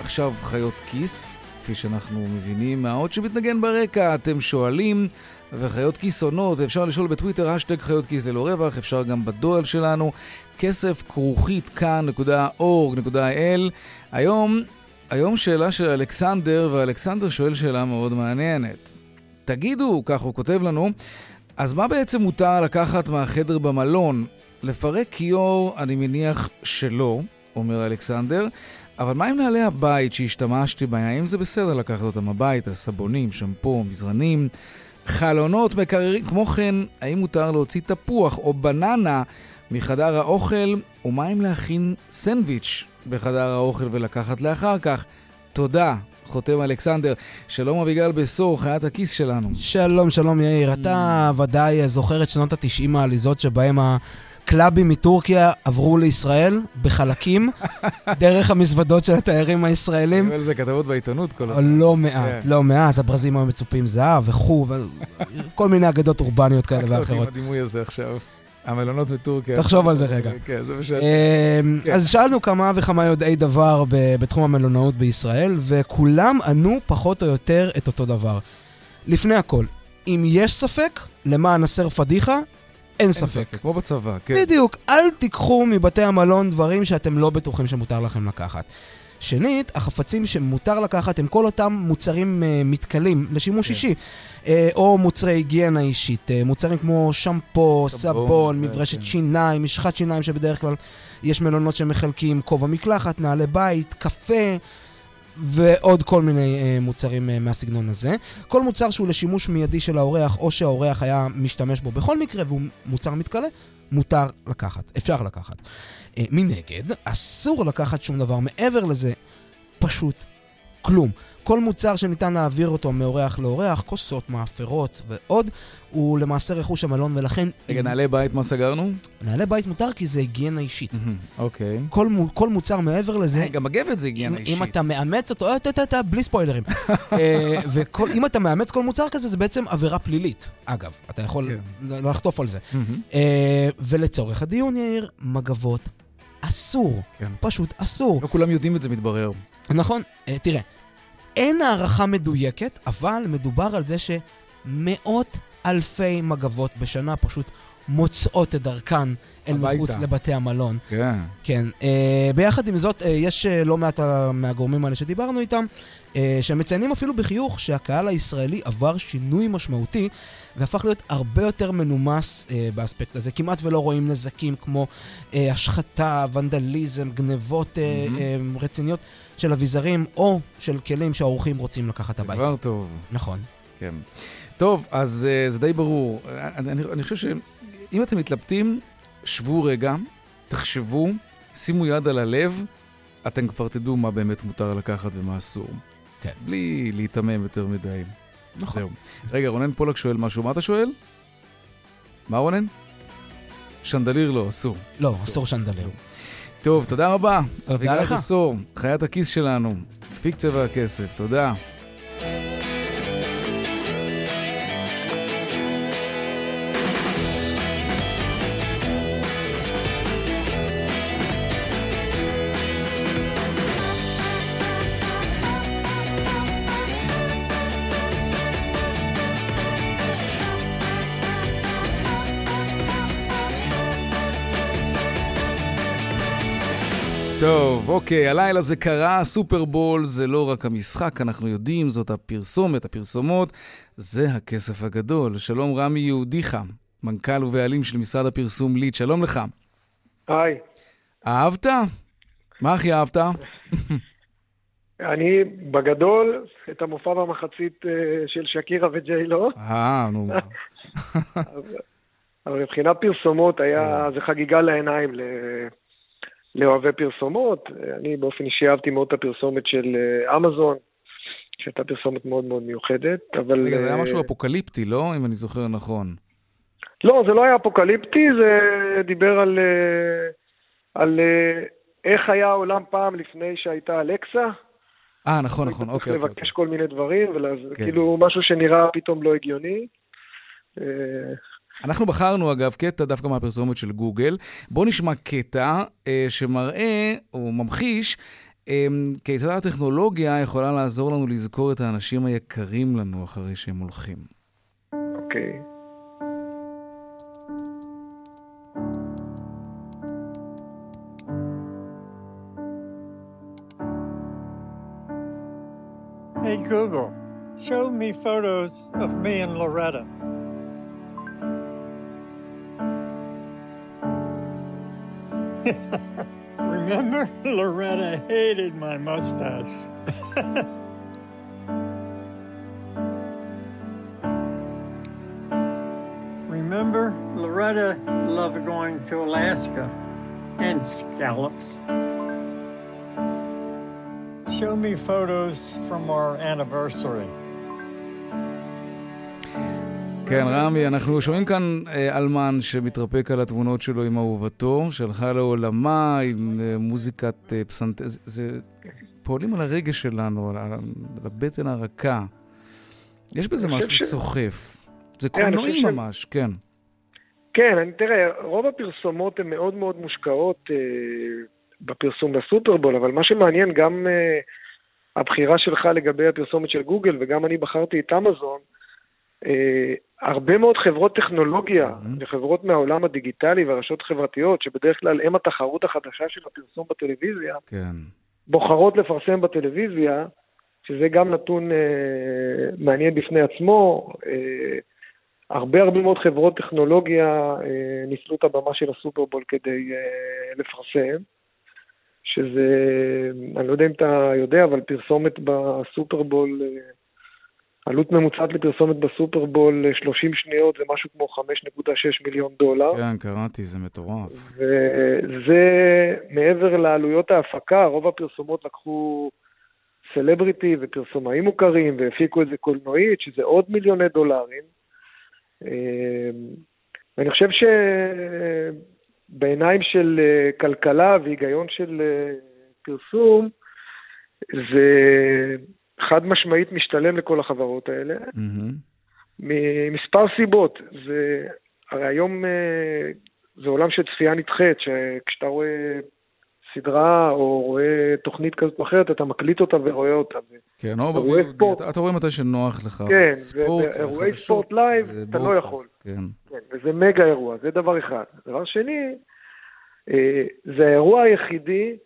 עכשיו חיות כיס, כפי שאנחנו מבינים מהאות שמתנגן ברקע, אתם שואלים, וחיות כיס עונות, אפשר לשאול בטוויטר, השטג חיות כיס ללא רווח, אפשר גם בדואל שלנו, כסף כרוכית כאן.org.il. היום, היום שאלה של אלכסנדר, ואלכסנדר שואל שאלה מאוד מעניינת. תגידו, כך הוא כותב לנו, אז מה בעצם מותר לקחת מהחדר במלון? לפרק כיור, אני מניח שלא, אומר אלכסנדר, אבל מה עם נעלי הבית שהשתמשתי בהם? האם זה בסדר לקחת אותם הביתה? סבונים, שמפו, מזרנים, חלונות, מקררים. כמו כן, האם מותר להוציא תפוח או בננה מחדר האוכל? ומה אם להכין סנדוויץ' בחדר האוכל ולקחת לאחר כך? תודה. חותם אלכסנדר. שלום אביגל בסור, חיית הכיס שלנו. שלום, שלום יאיר. אתה ודאי זוכר את שנות התשעים העליזות שבהם הקלאבים מטורקיה עברו לישראל בחלקים, דרך המזוודות של התיירים הישראלים. היו על זה כתבות בעיתונות כל הזמן. לא מעט, כן. לא מעט. הברזים היו מצופים זהב וכו', כל מיני אגדות אורבניות כאלה אותי עם ואחרות. הדימוי הזה עכשיו. המלונות מטורקיה. תחשוב על זה רגע. כן, זה ש... אמ, כן. אז שאלנו כמה וכמה יודעי דבר בתחום המלונאות בישראל, וכולם ענו פחות או יותר את אותו דבר. לפני הכל, אם יש ספק, למען הסר פדיחה, אין ספק. כמו בצבא, כן. בדיוק, אל תיקחו מבתי המלון דברים שאתם לא בטוחים שמותר לכם לקחת. שנית, החפצים שמותר לקחת הם כל אותם מוצרים uh, מתכלים לשימוש כן. אישי, uh, או מוצרי היגיינה אישית, uh, מוצרים כמו שמפו, סבון, סבון, מברשת כן. שיניים, משחת שיניים שבדרך כלל יש מלונות שמחלקים, כובע מקלחת, נעלי בית, קפה. ועוד כל מיני uh, מוצרים uh, מהסגנון הזה. כל מוצר שהוא לשימוש מיידי של האורח, או שהאורח היה משתמש בו בכל מקרה, והוא מוצר מתכלה, מותר לקחת, אפשר לקחת. Uh, מנגד, אסור לקחת שום דבר מעבר לזה, פשוט כלום. כל מוצר שניתן להעביר אותו מאורח לאורח, כוסות, מאפרות ועוד, הוא למעשה רכוש המלון, ולכן... רגע, נעלי בית, מה סגרנו? נעלי בית מותר כי זה היגיינה אישית. אוקיי. כל, כל מוצר מעבר לזה, אה, גם מגבת זה היגיינה אישית. אם אתה מאמץ אותו, אה, בלי ספוילרים. אה, ואם אתה מאמץ כל מוצר כזה, זה בעצם עבירה פלילית. אגב, אתה יכול כן. ל- לחטוף על זה. ולצורך הדיון, יאיר, מגבות אסור. כן. פשוט אסור. לא כולם יודעים את זה, מתברר. נכון, אה, תראה, אין הערכה מדויקת, אבל מדובר על זה שמאות אלפי מגבות בשנה פשוט מוצאות את דרכן אל הביתה. מחוץ לבתי המלון. כן. כן. אה, ביחד עם זאת, אה, יש אה, לא מעט אה, מהגורמים האלה שדיברנו איתם, אה, שמציינים אפילו בחיוך שהקהל הישראלי עבר שינוי משמעותי והפך להיות הרבה יותר מנומס אה, באספקט הזה. כמעט ולא רואים נזקים כמו אה, השחתה, ונדליזם, גנבות אה, מהמם. אה, רציניות של אביזרים או של כלים שהאורחים רוצים לקחת זה הביתה. כבר טוב. נכון. כן. טוב, אז uh, זה די ברור. אני, אני, אני חושב שאם אתם מתלבטים, שבו רגע, תחשבו, שימו יד על הלב, אתם כבר תדעו מה באמת מותר לקחת ומה אסור. כן. בלי להיתמם יותר מדי. נכון. זהו. רגע, רונן פולק שואל משהו. מה אתה שואל? מה רונן? שנדליר לא, אסור. לא, אסור. אסור שנדלר. אסור. טוב, תודה רבה. תודה אביגל לך. חסור, חיית הכיס שלנו, מפיק צבע הכסף, תודה. טוב, אוקיי, הלילה זה קרה, סופרבול זה לא רק המשחק, אנחנו יודעים, זאת הפרסומת, הפרסומות, זה הכסף הגדול. שלום רמי יהודיך, מנכ"ל ובעלים של משרד הפרסום ליד, שלום לך. היי, אהבת? מה הכי אהבת? אני בגדול את המופע במחצית אה, של שקירה וג'יילו, אה, נו. אבל מבחינת פרסומות היה, זה חגיגה לעיניים לאוהבי פרסומות. אני באופן אישי אהבתי מאוד את הפרסומת של אה, אמזון, שהייתה פרסומת מאוד מאוד מיוחדת, אבל... רגע, זה היה אה, משהו אפוקליפטי, לא? אם אני זוכר נכון. לא, זה לא היה אפוקליפטי, זה דיבר על, אה, על איך היה העולם פעם לפני שהייתה אלקסה. אה, נכון, נכון, אוקיי, צריך אוקיי. לבקש כל מיני דברים, כן. וכאילו משהו שנראה פתאום לא הגיוני. אנחנו בחרנו אגב קטע דווקא מהפרסומת של גוגל. בואו נשמע קטע אה, שמראה או ממחיש אה, כיצד הטכנולוגיה יכולה לעזור לנו לזכור את האנשים היקרים לנו אחרי שהם הולכים. אוקיי. Hey Google, show me photos of me and Loretta. Remember? Loretta hated my mustache. Remember? Loretta loved going to Alaska and scallops. Show me photos from our anniversary. כן, רמי, אנחנו שומעים כאן אה, אלמן שמתרפק על התמונות שלו עם אהובתו, שהלכה לעולמה עם אה, מוזיקת אה, פסנתר. זה, פועלים על הרגש שלנו, על, על הבטן הרכה. יש בזה משהו ש... סוחף. זה כן, קולנועי ממש, כן. כן, אני, תראה, רוב הפרסומות הן מאוד מאוד מושקעות אה, בפרסום בסופרבול, אבל מה שמעניין, גם אה, הבחירה שלך לגבי הפרסומת של גוגל, וגם אני בחרתי את אמזון, הרבה מאוד חברות טכנולוגיה וחברות מהעולם הדיגיטלי והרשתות החברתיות, שבדרך כלל הם התחרות החדשה של הפרסום בטלוויזיה, כן. בוחרות לפרסם בטלוויזיה, שזה גם נתון אה, מעניין בפני עצמו. אה, הרבה הרבה מאוד חברות טכנולוגיה אה, ניצלו את הבמה של הסופרבול כדי אה, לפרסם, שזה, אני לא יודע אם אתה יודע, אבל פרסומת בסופרבול, אה, עלות ממוצעת לפרסומת בסופרבול אה, 30 שניות זה משהו כמו 5.6 מיליון דולר. כן, קראתי, זה מטורף. וזה מעבר לעלויות ההפקה, רוב הפרסומות לקחו סלבריטי ופרסומאים מוכרים והפיקו את זה קולנועית, שזה עוד מיליוני דולרים. אה, ואני חושב שבעיניים של אה, כלכלה והיגיון של אה, פרסום, זה חד משמעית משתלם לכל החברות האלה. מהמם. ממספר סיבות. זה, הרי היום אה, זה עולם של צפייה נדחית, שכשאתה רואה סדרה או רואה תוכנית כזאת או אחרת, אתה מקליט אותה ורואה אותה. כן, או אתה רואה ספורט. אתה, רואה מתי שנוח לך. כן, ספורט ואירועי וחדשות, ספורט live, זה אתה לא יכול. כן. כן, וזה מגה אירוע, זה דבר אחד. דבר שני, אה, זה האירוע היחידי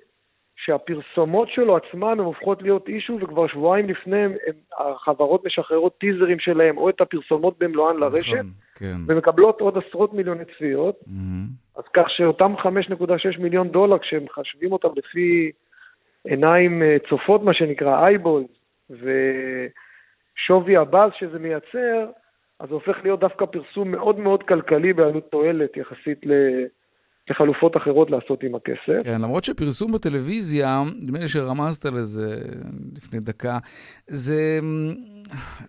שהפרסומות שלו עצמן הן הופכות להיות אישו, וכבר שבועיים לפני הם, הם, החברות משחררות טיזרים שלהם, או את הפרסומות במלואן לרשת, נכון, כן. ומקבלות עוד עשרות מיליוני צפיות. מהמם. אז כך שאותם 5.6 מיליון דולר, כשהם מחשבים אותם לפי עיניים אה, צופות, מה שנקרא אייבול, ושווי הבאז שזה מייצר, אז זה הופך להיות דווקא פרסום מאוד מאוד כלכלי בעלות תועלת יחסית ל- לחלופות אחרות לעשות עם הכסף. כן, למרות שפרסום בטלוויזיה, נדמה לי שרמזת לזה לפני דקה, זה,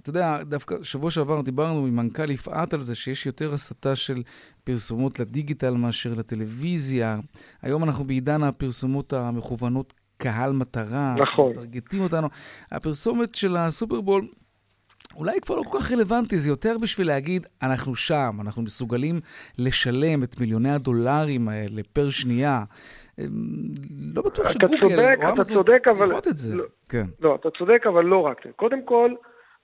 אתה יודע, דווקא שבוע שעבר דיברנו עם מנכ"ל יפעת על זה שיש יותר הסתה של פרסומות לדיגיטל מאשר לטלוויזיה. היום אנחנו בעידן הפרסומות המכוונות קהל מטרה. נכון. מטרגטים אותנו. הפרסומת של הסופרבול... אולי כבר לא כל כך רלוונטי, זה יותר בשביל להגיד, אנחנו שם, אנחנו מסוגלים לשלם את מיליוני הדולרים האלה פר שנייה. אמ, לא בטוח אתה שגוגל צודק, או אתה אמזון צודק, אבל- צריכות את זה. לא. כן. לא, אתה צודק, אבל לא רק. קודם כל,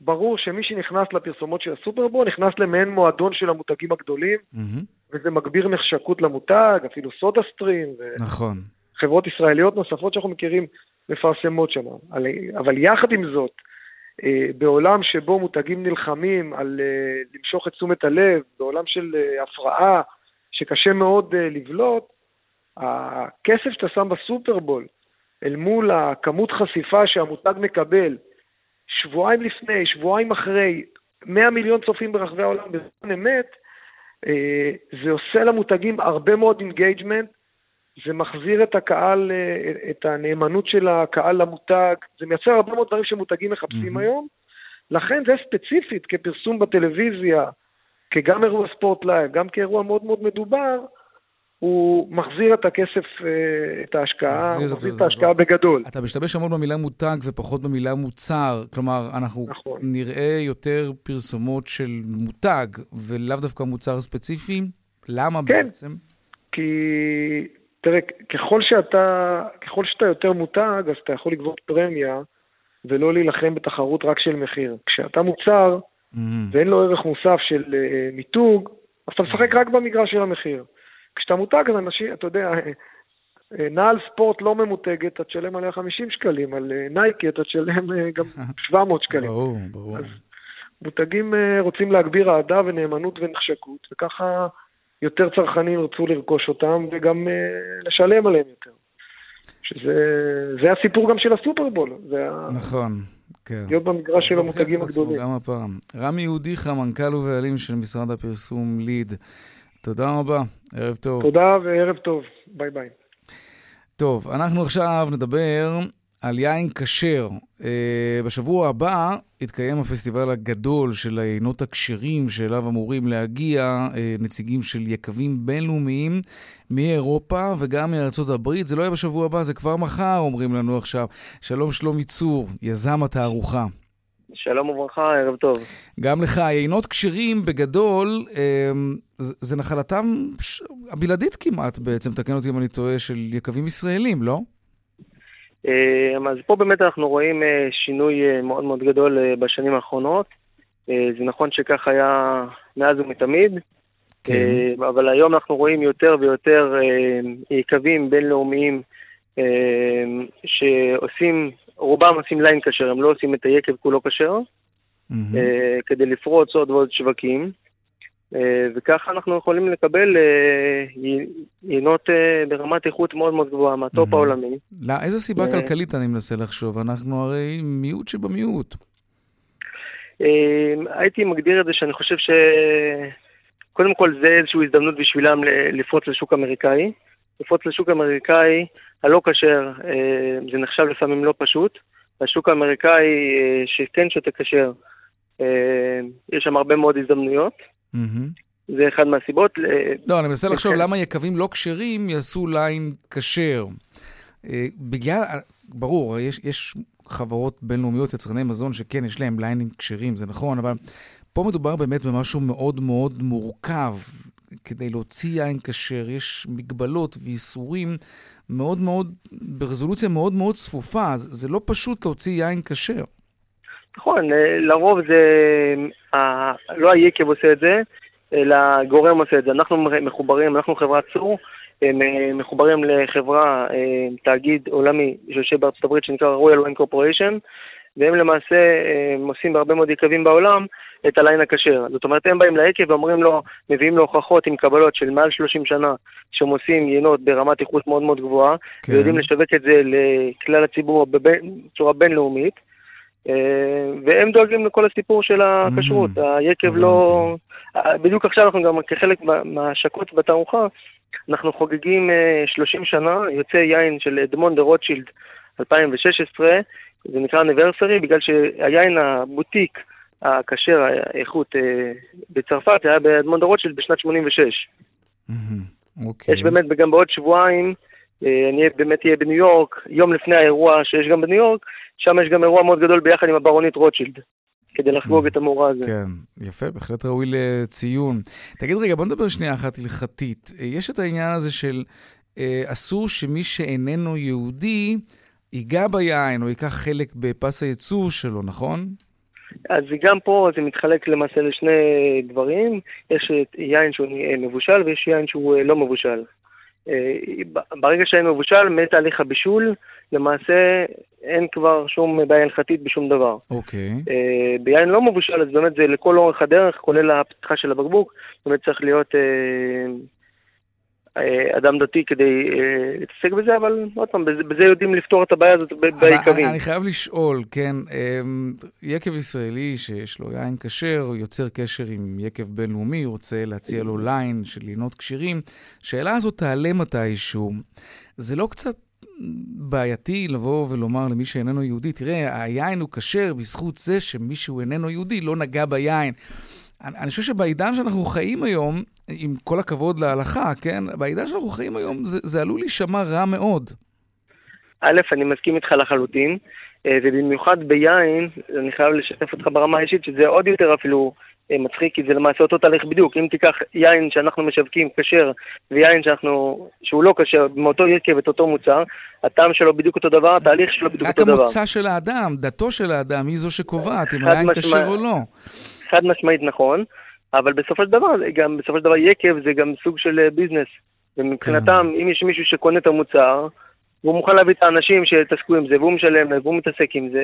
ברור שמי שנכנס לפרסומות של הסופרבול נכנס למעין מועדון של המותגים הגדולים, מהמם. וזה מגביר נחשקות למותג, אפילו סודה סטרים, ו... נכון. חברות ישראליות נוספות שאנחנו מכירים מפרסמות שם. אבל, יחד עם זאת, בעולם שבו מותגים נלחמים על אה, למשוך את תשומת הלב, בעולם של אה, הפרעה שקשה מאוד אה, לבלוט, הכסף שאתה שם בסופרבול אל מול הכמות חשיפה שהמותג מקבל שבועיים לפני, שבועיים אחרי, 100 מיליון צופים ברחבי העולם בזמן אמת, אה, זה עושה למותגים הרבה מאוד engagement, זה מחזיר את הקהל, אה, את הנאמנות של הקהל למותג, זה מייצר הרבה מאוד דברים שמותגים מחפשים מהמם. היום. לכן זה ספציפית כפרסום בטלוויזיה, כגם אירוע ספורט live, גם כאירוע מאוד מאוד מדובר, הוא מחזיר את הכסף, אה, את ההשקעה, מחזיר את מחזיר זה, את זה ההשקעה דבר. בגדול. אתה משתמש המון במילה מותג ופחות במילה מוצר. כלומר, אנחנו נכון. נראה יותר פרסומות של מותג ולאו דווקא מוצר ספציפי. למה כן. בעצם? כי, תראה, ככל שאתה, ככל שאתה יותר מותג, אז אתה יכול לגבות פרמיה ולא להילחם בתחרות רק של מחיר. כשאתה מוצר, ואין לו ערך מוסף של אה, מיתוג, אז אתה משחק רק במגרש של המחיר. כשאתה מותג, אז אנשים, אתה יודע, אה, אה, נעל ספורט לא ממותגת, אתה תשלם עליה 50 שקלים, על נייקי אתה תשלם גם 700 שקלים. ברור, ברור. אז מותגים רוצים להגביר אהדה ונאמנות ונחשקות, וככה יותר צרכנים ירצו לרכוש אותם וגם אה, לשלם עליהם יותר. שזה זה הסיפור גם של הסופרבול, זה ה- נכון, כן. להיות במגרש של המותגים הגדולים. גם הפעם. רמי יהודיך, מנכ"ל ובעלים של משרד הפרסום ליד. תודה רבה, ערב טוב. תודה וערב טוב, ביי ביי. טוב, אנחנו עכשיו נדבר על יין כשר. Uh, בשבוע הבא יתקיים הפסטיבל הגדול של היינות הכשרים, שאליו אמורים להגיע uh, נציגים של יקבים בינלאומיים מאירופה וגם מארצות הברית. זה לא יהיה בשבוע הבא, זה כבר מחר, אומרים לנו עכשיו. שלום שלומי צור, יזם התערוכה. שלום וברכה, ערב טוב. גם לך, יינות כשרים בגדול, אה, זה זה נחלתם הבלעדית כמעט בעצם, תקן אותי אם אני טועה, של יקבים ישראלים, לא? אה, אז פה באמת אנחנו רואים אה, שינוי אה, מאוד מאוד גדול בשנים האחרונות. זה נכון שכך היה מאז ומתמיד, כן. אבל היום אנחנו רואים יותר ויותר יקבים בינלאומיים שעושים, רובם עושים ליין כשר, הם לא עושים את היקב כולו כשר. אה, כדי לפרוץ עוד ועוד שווקים. אה, וככה אנחנו יכולים לקבל אה, יינות אה, ברמת איכות מאוד מאוד גבוהה, מהטופ מהמם. העולמי. לא, איזו סיבה. כלכלית אני מנסה לחשוב? אנחנו הרי מיעוט שבמיעוט. הייתי מגדיר את זה שאני חושב ש... קודם כל זה איזושהי הזדמנות בשבילם לפרוץ לשוק אמריקאי. לפרוץ לשוק אמריקאי הלא כשר, זה נחשב לפעמים לא פשוט. השוק האמריקאי שכן שותה כשר, יש שם הרבה מאוד הזדמנויות. זה אחד מהסיבות. לא, אני מנסה לחשוב כן. למה יקבים לא כשרים יעשו ליין כשר. אה, בגלל, ברור, יש, יש חברות בינלאומיות, יצרני מזון, שכן, יש להם ליינים כשרים, זה נכון, אבל פה מדובר באמת במשהו מאוד מאוד מורכב. כדי להוציא יין כשר, יש מגבלות ואיסורים מאוד מאוד, ברזולוציה מאוד מאוד צפופה. זה לא פשוט להוציא יין כשר. נכון, אה, לרוב זה, אה, לא היקב עושה את זה, אלא גורם עושה את זה. אנחנו מחוברים, אנחנו חברת צור, אה, מחוברים לחברה, תאגיד עולמי שיושב בארצות הברית שנקרא Royal Wine Corporation, והם למעשה עושים בהרבה מאוד יקבים בעולם את הליין הכשר. זאת אומרת, הם באים ליקב ואומרים לו, מביאים לו הוכחות עם קבלות של מעל 30 שנה, שהם עושים יינות ברמת איכות מאוד מאוד גבוהה, כן. ויודעים לשווק את זה לכלל הציבור בצורה בינלאומית. אה, והם דואגים לכל הסיפור של הכשרות. היקב לא... אה, בדיוק עכשיו אנחנו גם כחלק מה- מההשקות בתערוכה, אנחנו חוגגים אה, 30 שנה, יוצא יין של אדמונד דה רוטשילד 2016, זה נקרא אניברסרי, בגלל שהיין הבוטיק הכשר, האיכות אה, בצרפת, היה באדמונד דה רוטשילד בשנת 86. מהמם. אוקיי. יש באמת גם בעוד שבועיים, אה, אני באמת אהיה בניו יורק, יום לפני האירוע שיש גם בניו יורק, שם יש גם אירוע מאוד גדול ביחד עם הברונית רוטשילד, כדי לחגוג את המאורע הזה. כן, יפה, בהחלט ראוי לציון. תגיד רגע, בוא נדבר שנייה אחת הלכתית. אה, יש את העניין הזה של אה, אסור שמי שאיננו יהודי ייגע ביין או ייקח חלק בפס הייצור שלו, נכון? אז גם פה זה מתחלק למעשה לשני דברים, יש יין שהוא אה, מבושל ויש יין שהוא אה, לא מבושל. אה, ברגע שהיין מבושל, מתהליך הבישול, למעשה אין כבר שום בעיה הלכתית בשום דבר. אוקיי. אה, ביין לא מבושל, אז באמת זה לכל אורך הדרך, כולל הפתיחה של הבקבוק, באמת צריך להיות אה, אדם דתי כדי אה, להתעסק בזה, אבל עוד פעם, בזה, בזה יודעים לפתור את הבעיה הזאת ב- אבל ביקבים. אני, אני חייב לשאול, כן, אמ, יקב ישראלי שיש לו יין כשר, הוא יוצר קשר עם יקב בינלאומי, רוצה להציע לו ליין של יינות כשירים. השאלה הזאת תעלה מתישהו. זה לא קצת בעייתי לבוא ולומר למי שאיננו יהודי, תראה, היין הוא כשר בזכות זה שמישהו איננו יהודי לא נגע ביין. אני, אני חושב שבעידן שאנחנו חיים היום, עם כל הכבוד להלכה, כן? בעידן שאנחנו חיים היום, זה, זה עלול להישמע רע מאוד. א', אני מסכים איתך לחלוטין, אה, ובמיוחד ביין, אני חייב לשתף אותך ברמה האישית, שזה עוד יותר אפילו אה, מצחיק, כי זה למעשה אותו תהליך בדיוק. אם תיקח יין שאנחנו משווקים כשר, ויין שאנחנו, שהוא לא כשר, מאותו יקב את אותו מוצר, הטעם שלו בדיוק אותו דבר, התהליך שלו בדיוק רק אותו דבר. המוצא של האדם, דתו של האדם, היא זו שקובעת אם היין. כשר או לא. חד משמעית נכון, אבל בסופו של דבר, גם בסופו של דבר יקב זה גם סוג של אה, ביזנס. ומבחינתם, אם יש מישהו שקונה את המוצר, והוא מוכן להביא את האנשים שיתעסקו עם זה, והוא משלם להם, והוא מתעסק עם זה,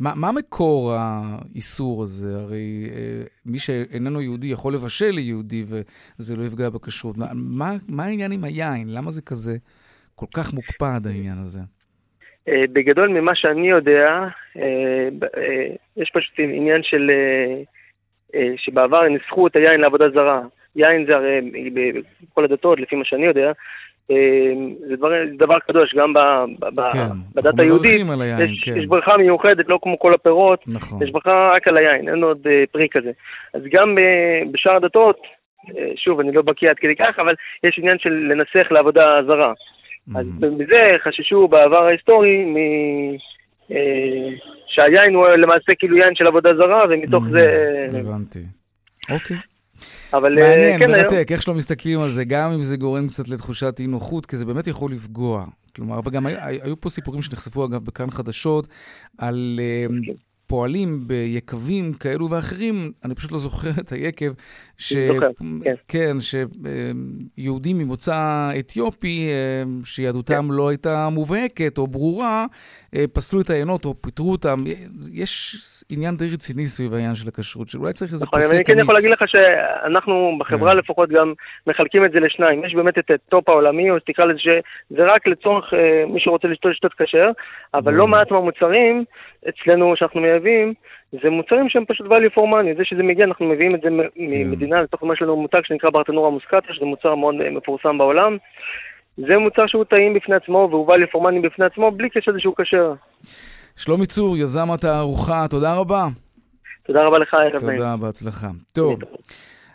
מה, מה מקור האיסור הזה? הרי אה, מי שאיננו יהודי יכול לבשל ליהודי וזה לא יפגע בכשרות. מה, מה העניין עם היין? למה זה כזה כל כך מוקפד העניין הזה? אה, בגדול ממה שאני יודע, אה, אה, יש פשוט עניין של... שבעבר ניסחו את היין לעבודה זרה. יין זה הרי בכל הדתות, לפי מה שאני יודע, זה דבר, זה דבר קדוש, גם ב, ב, כן, בדת היהודית. היין, יש, כן. יש ברכה מיוחדת, לא כמו כל הפירות, נכון. יש ברכה רק על היין, אין עוד פרי כזה. אז גם בשאר הדתות, שוב, אני לא בקיא עד כדי כך, אבל יש עניין של לנסח לעבודה זרה. אז מזה חששו בעבר ההיסטורי מ... שהיין הוא למעשה כאילו יין של עבודה זרה, ומתוך זה... הבנתי. אוקיי. אבל אה, מעניין, כן, מרתק, איך שלא מסתכלים על זה, גם אם זה גורם קצת לתחושת אי נוחות, כי זה באמת יכול לפגוע. כלומר, וגם היו פה סיפורים שנחשפו אגב בכאן חדשות, על אה, פועלים ביקבים כאלו ואחרים, אני פשוט לא זוכר את היקב, ש... זוכר, כן. כן, שיהודים ממוצא אתיופי, אה, שיהדותם כן. לא הייתה מובהקת או ברורה, אה, פסלו את היינות או פיטרו אותם. יש עניין די רציני סביב העניין של הכשרות, שאולי צריך איזה נכון, פוסק אמיץ. אני כן יכול להגיד לך שאנחנו בחברה כן. לפחות גם מחלקים את זה לשניים. יש באמת את ה top העולמי, או תקרא לזה שזה רק לצורך אה, מי שרוצה לשתות כשר, אבל לא מעט מהמוצרים אצלנו שאנחנו מייבאים, זה מוצרים שהם פשוט value for money, זה שזה מגיע, אנחנו מביאים את זה ממדינה כן. לתוך מה שלנו מותג שנקרא ברטנורה מוסקטה, שזה מוצר מאוד מפורסם בעולם. זה מוצר שהוא טעים בפני עצמו והוא value for money בפני עצמו, בלי קשר לזה שהוא כשר. שלומי צור, יזם התערוכה, תודה רבה. תודה רבה לך, ערב נעים. תודה, בהצלחה. טוב,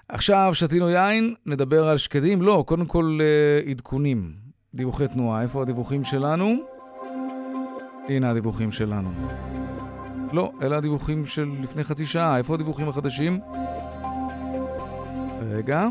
עכשיו שתינו יין, נדבר על שקדים. לא, קודם כל אה, עדכונים, דיווחי תנועה. איפה הדיווחים שלנו? הנה הדיווחים שלנו. לא, אלה הדיווחים של לפני חצי שעה. איפה הדיווחים החדשים? רגע.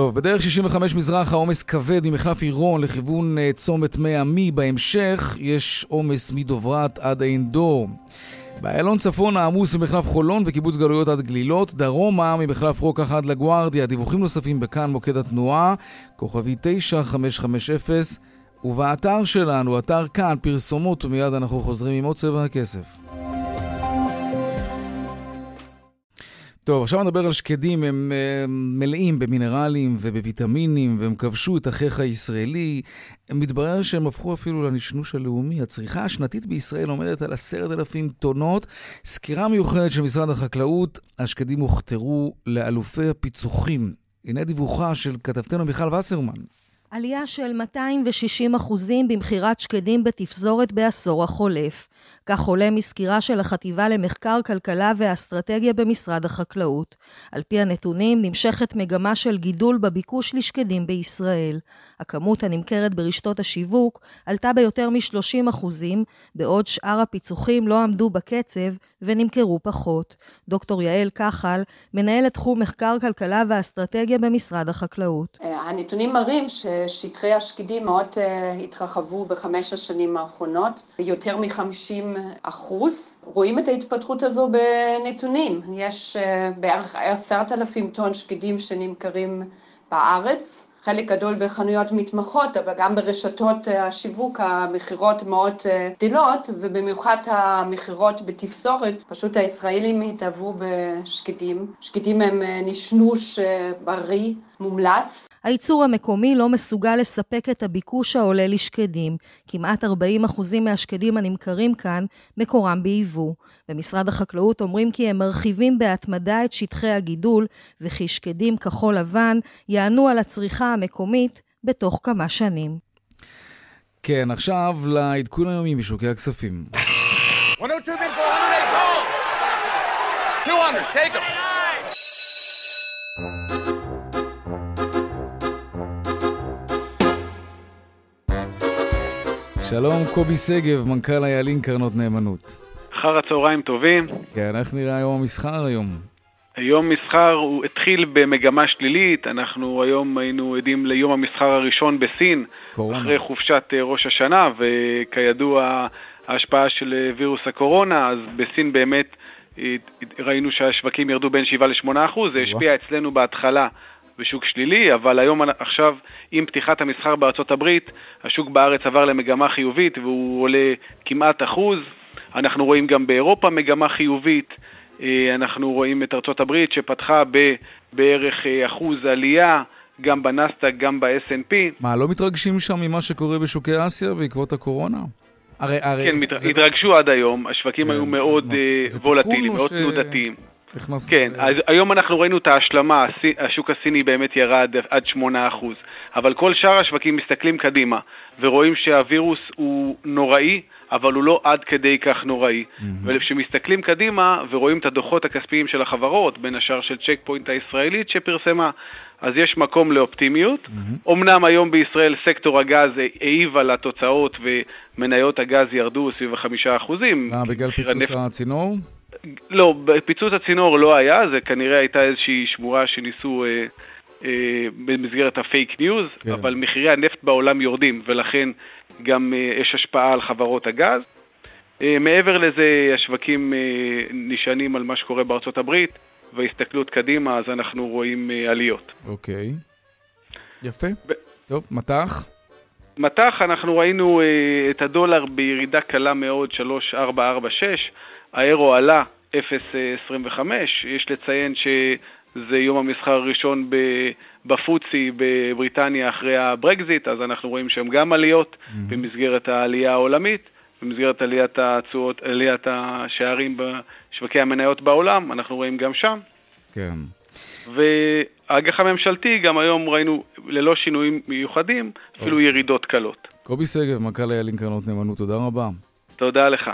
טוב, בדרך 65 מזרח העומס כבד ממחלף עירון לכיוון uh, צומת מי עמי. בהמשך יש עומס מדוברת עד עין דור. באיילון צפון העמוס ממחלף חולון וקיבוץ גלויות עד גלילות, דרומה ממחלף רוקח עד לגוארדיה. דיווחים נוספים בכאן מוקד התנועה, כוכבי 9550, ובאתר שלנו, אתר כאן, פרסומות, ומיד אנחנו חוזרים עם עוד צבע הכסף. טוב, עכשיו נדבר על שקדים, הם uh, מלאים במינרלים ובוויטמינים, והם כבשו את אחיך הישראלי. מתברר שהם הפכו אפילו לנשנוש הלאומי. הצריכה השנתית בישראל עומדת על עשרת אלפים טונות. סקירה מיוחדת של משרד החקלאות, השקדים הוכתרו לאלופי הפיצוחים. הנה דיווחה של כתבתנו מיכל וסרמן. עלייה של 260 אחוזים במכירת שקדים בתפזורת בעשור החולף. כך עולה מסקירה של החטיבה למחקר כלכלה ואסטרטגיה במשרד החקלאות. על פי הנתונים, נמשכת מגמה של גידול בביקוש לשקדים בישראל. הכמות הנמכרת ברשתות השיווק עלתה ביותר מ-30 אחוזים, בעוד שאר הפיצוחים לא עמדו בקצב ונמכרו פחות. דוקטור יעל כחל, מנהלת תחום מחקר כלכלה ואסטרטגיה במשרד החקלאות. הנתונים מראים ששטחי השקדים מאוד אה, התרחבו בחמש השנים האחרונות, יותר מ-50 אחוז. רואים את ההתפתחות הזו בנתונים. יש אה, בערך עשרת אלפים טון שקדים שנמכרים בארץ. חלק גדול בחנויות מתמחות, אבל גם ברשתות אה, השיווק המכירות מאוד אה, גדלות, ובמיוחד המכירות בתפזורת, פשוט הישראלים התאהבו בשקדים. שקדים הם נשנוש בריא, מומלץ. הייצור המקומי לא מסוגל לספק את הביקוש העולה לשקדים. כמעט 40% מהשקדים הנמכרים כאן מקורם ביבוא. במשרד החקלאות אומרים כי הם מרחיבים בהתמדה את שטחי הגידול, וכי שקדים כחול לבן יענו על הצריכה המקומית בתוך כמה שנים. כן, עכשיו לעדכון היומי משוקי הכספים. 102, 200, take. שלום, קובי שגב, מנכ"ל היעלין קרנות נאמנות. אחר הצהריים טובים. כן, איך נראה היום המסחר היום? היום מסחר הוא התחיל במגמה שלילית, אנחנו היום היינו עדים ליום המסחר הראשון בסין, קורונה. אחרי חופשת אה, ראש השנה, וכידוע ההשפעה של אה, וירוס הקורונה, אז בסין באמת ראינו שהשווקים ירדו בין 7 ל-8 אחוז, זה השפיע אצלנו בהתחלה בשוק שלילי, אבל היום עכשיו עם פתיחת המסחר בארצות הברית, השוק בארץ עבר למגמה חיובית והוא עולה כמעט אחוז. אנחנו רואים גם באירופה מגמה חיובית, אה, אנחנו רואים את ארצות הברית שפתחה בערך אה, אחוז עלייה, גם בנסדק, גם ב-S&P. מה, לא מתרגשים שם ממה שקורה בשוקי אסיה בעקבות הקורונה? הרי, הרי... כן, מת... זה... התרגשו עד היום, השווקים כן, היו מאוד uh, וולטיליים, מאוד תנודתיים. ש... כן, אז היום אנחנו ראינו את ההשלמה, השוק הסיני באמת ירד עד 8%, אבל כל שאר השווקים מסתכלים קדימה ורואים שהווירוס הוא נוראי, אבל הוא לא עד כדי כך נוראי. Mm-hmm. וכשמסתכלים קדימה ורואים את הדוחות הכספיים של החברות, בין השאר של צ'ק פוינט הישראלית שפרסמה, אז יש מקום לאופטימיות. Mm-hmm. אמנם היום בישראל סקטור הגז העיב על התוצאות ומניות הגז ירדו סביב החמישה אחוזים. אה, בגלל פיצוץ הנפט... הצינור? לא, פיצוץ הצינור לא היה, זה כנראה הייתה איזושהי שמועה שניסו... אה, במסגרת ה fake news, כן. אבל מחירי הנפט בעולם יורדים, ולכן גם אה, יש השפעה על חברות הגז. אה, מעבר לזה, השווקים נשענים על מה שקורה בארצות הברית, והסתכלות קדימה, אז אנחנו רואים עליות. אוקיי. יפה. ב... טוב, מט"ח? מט"ח, אנחנו ראינו את הדולר בירידה קלה מאוד, 3.446, האירו עלה 0.25, יש לציין ש... זה יום המסחר הראשון בפוצי בבריטניה אחרי הברקזיט, אז אנחנו רואים שם גם עליות mm-hmm. במסגרת העלייה העולמית, במסגרת עליית התשואות, עליית השערים בשווקי המניות בעולם, אנחנו רואים גם שם. כן. והאג"ח הממשלתי, גם היום ראינו ללא שינויים מיוחדים, אפילו אוקיי. ירידות קלות. קובי שגב, מנכ"ל איילים קרנות נאמנות, תודה רבה. תודה לך.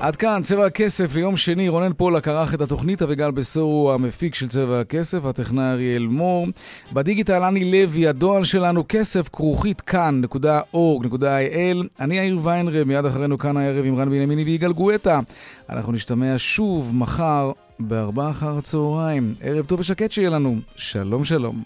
עד כאן, צבע הכסף ליום שני. רונן פולק ערך את התוכנית, אביגל בסור הוא המפיק של צבע הכסף, הטכנאי אריאל מור. בדיגיטל אני לוי, הדואל שלנו כסף כרוכית כאן.org.il. אני יאיר ויינרב, מיד אחרינו כאן הערב עם רן בנימיני ויגאל גואטה. אנחנו נשתמע שוב מחר בארבעה אחר הצהריים. ערב טוב ושקט שיהיה לנו. שלום שלום.